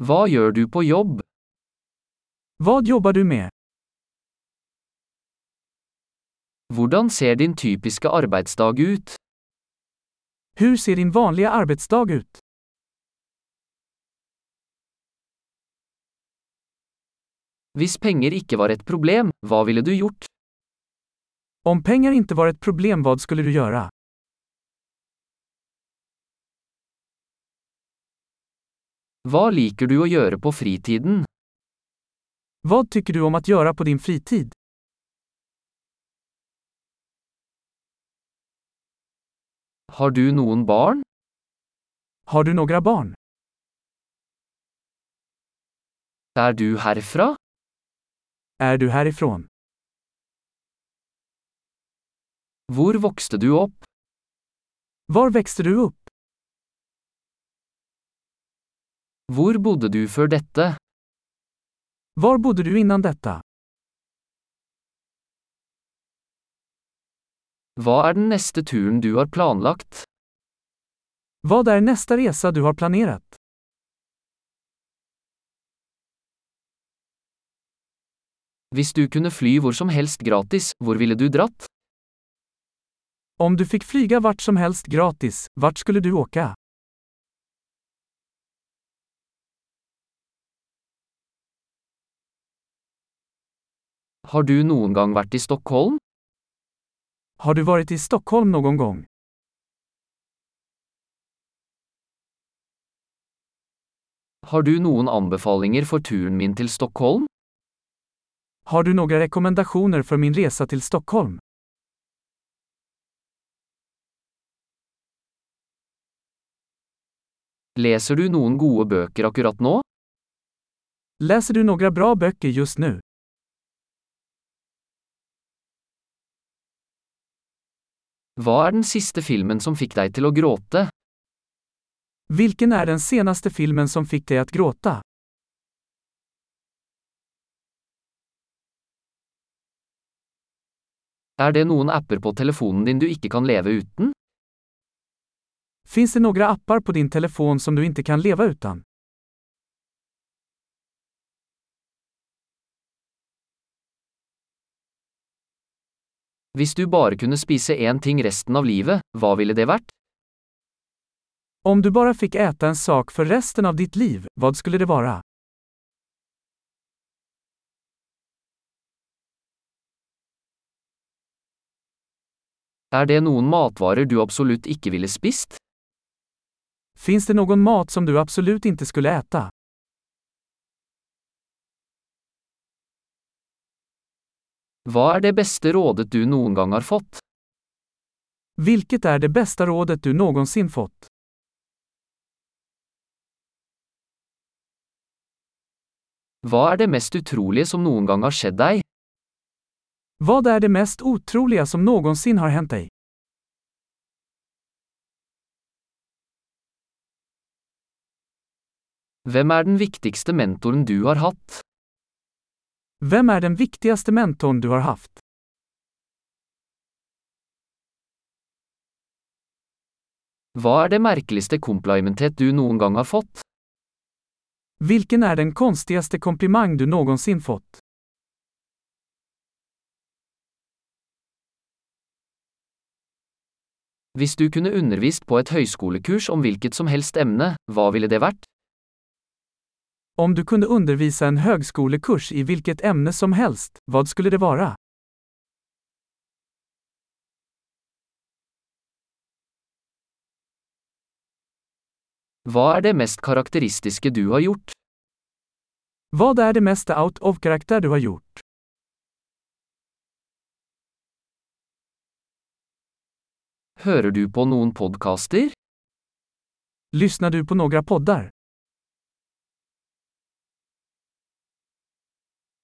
Hva gjør du på jobb? Vad jobbar du med? Hvordan ser din typiske arbeidsdag ut? Hur ser din vanliga arbetsdag ut? Hvis penger ikke var et problem, hva ville du gjort? Om pengar inte var ett problem vad skulle du göra? Hva liker du å gjøre på fritiden? Vad tycker du om att göra på din fritid? Har du noen barn? Har du några barn? Er du herfra? Är du härifrån? Hvor vokste du opp? Var växte du upp? Hvor bodde du før dette? Var bodde du innan detta? Hva er den neste turen du har planlagt? Vad är nästa resa du har planerat? Hvis du kunne fly hvor som helst gratis, hvor ville du dratt? Om du fick flyga vart som helst gratis, vart skulle du åka? Har du noen gang vært i Stockholm? Har du varit i Stockholm någon gång? Har du noen anbefalinger for turen min til Stockholm? Har du några rekommendationer för min resa till Stockholm? Leser du noen gode bøker akkurat nå? Läser du några bra böcker just nu? Hva er den siste filmen som fikk deg til å gråte? Vilken är den senaste filmen som fick dig att gråta? Er det noen apper på telefonen din du ikke kan leve uten? Finns det några appar på din telefon som du inte kan leva utan? Hvis du bare kunne spise én ting resten av livet, hva ville det vært? Om du bara fick äta en sak för resten av ditt liv, vad skulle det vara? Er det noen matvarer du absolutt ikke ville spist? Finns det någon mat som du absolut inte skulle äta? Hva er det beste rådet du noen gang har fått? Vilket är det bästa rådet du någonsin fått? Hva er det mest utrolige som noen gang har skjedd deg? Vad är det mest otroliga som någonsin har hänt dig? Hvem er den viktigste mentoren du har hatt? Vem är den viktigaste mentorn du har haft? Hva er det merkeligste komplimentet du noen gang har fått? Vilken är den konstigaste komplimang du någonsin fått? Hvis du kunne undervist på et høyskolekurs om hvilket som helst emne, hva ville det vært? Om du kunde undervisa en högskolekurs i vilket ämne som helst, vad skulle det vara? Hva er det mest karakteristiske du har gjort? Vad är det mesta out of karaktär du har gjort? Hører du på noen podkaster? Lyssnar du på några poddar?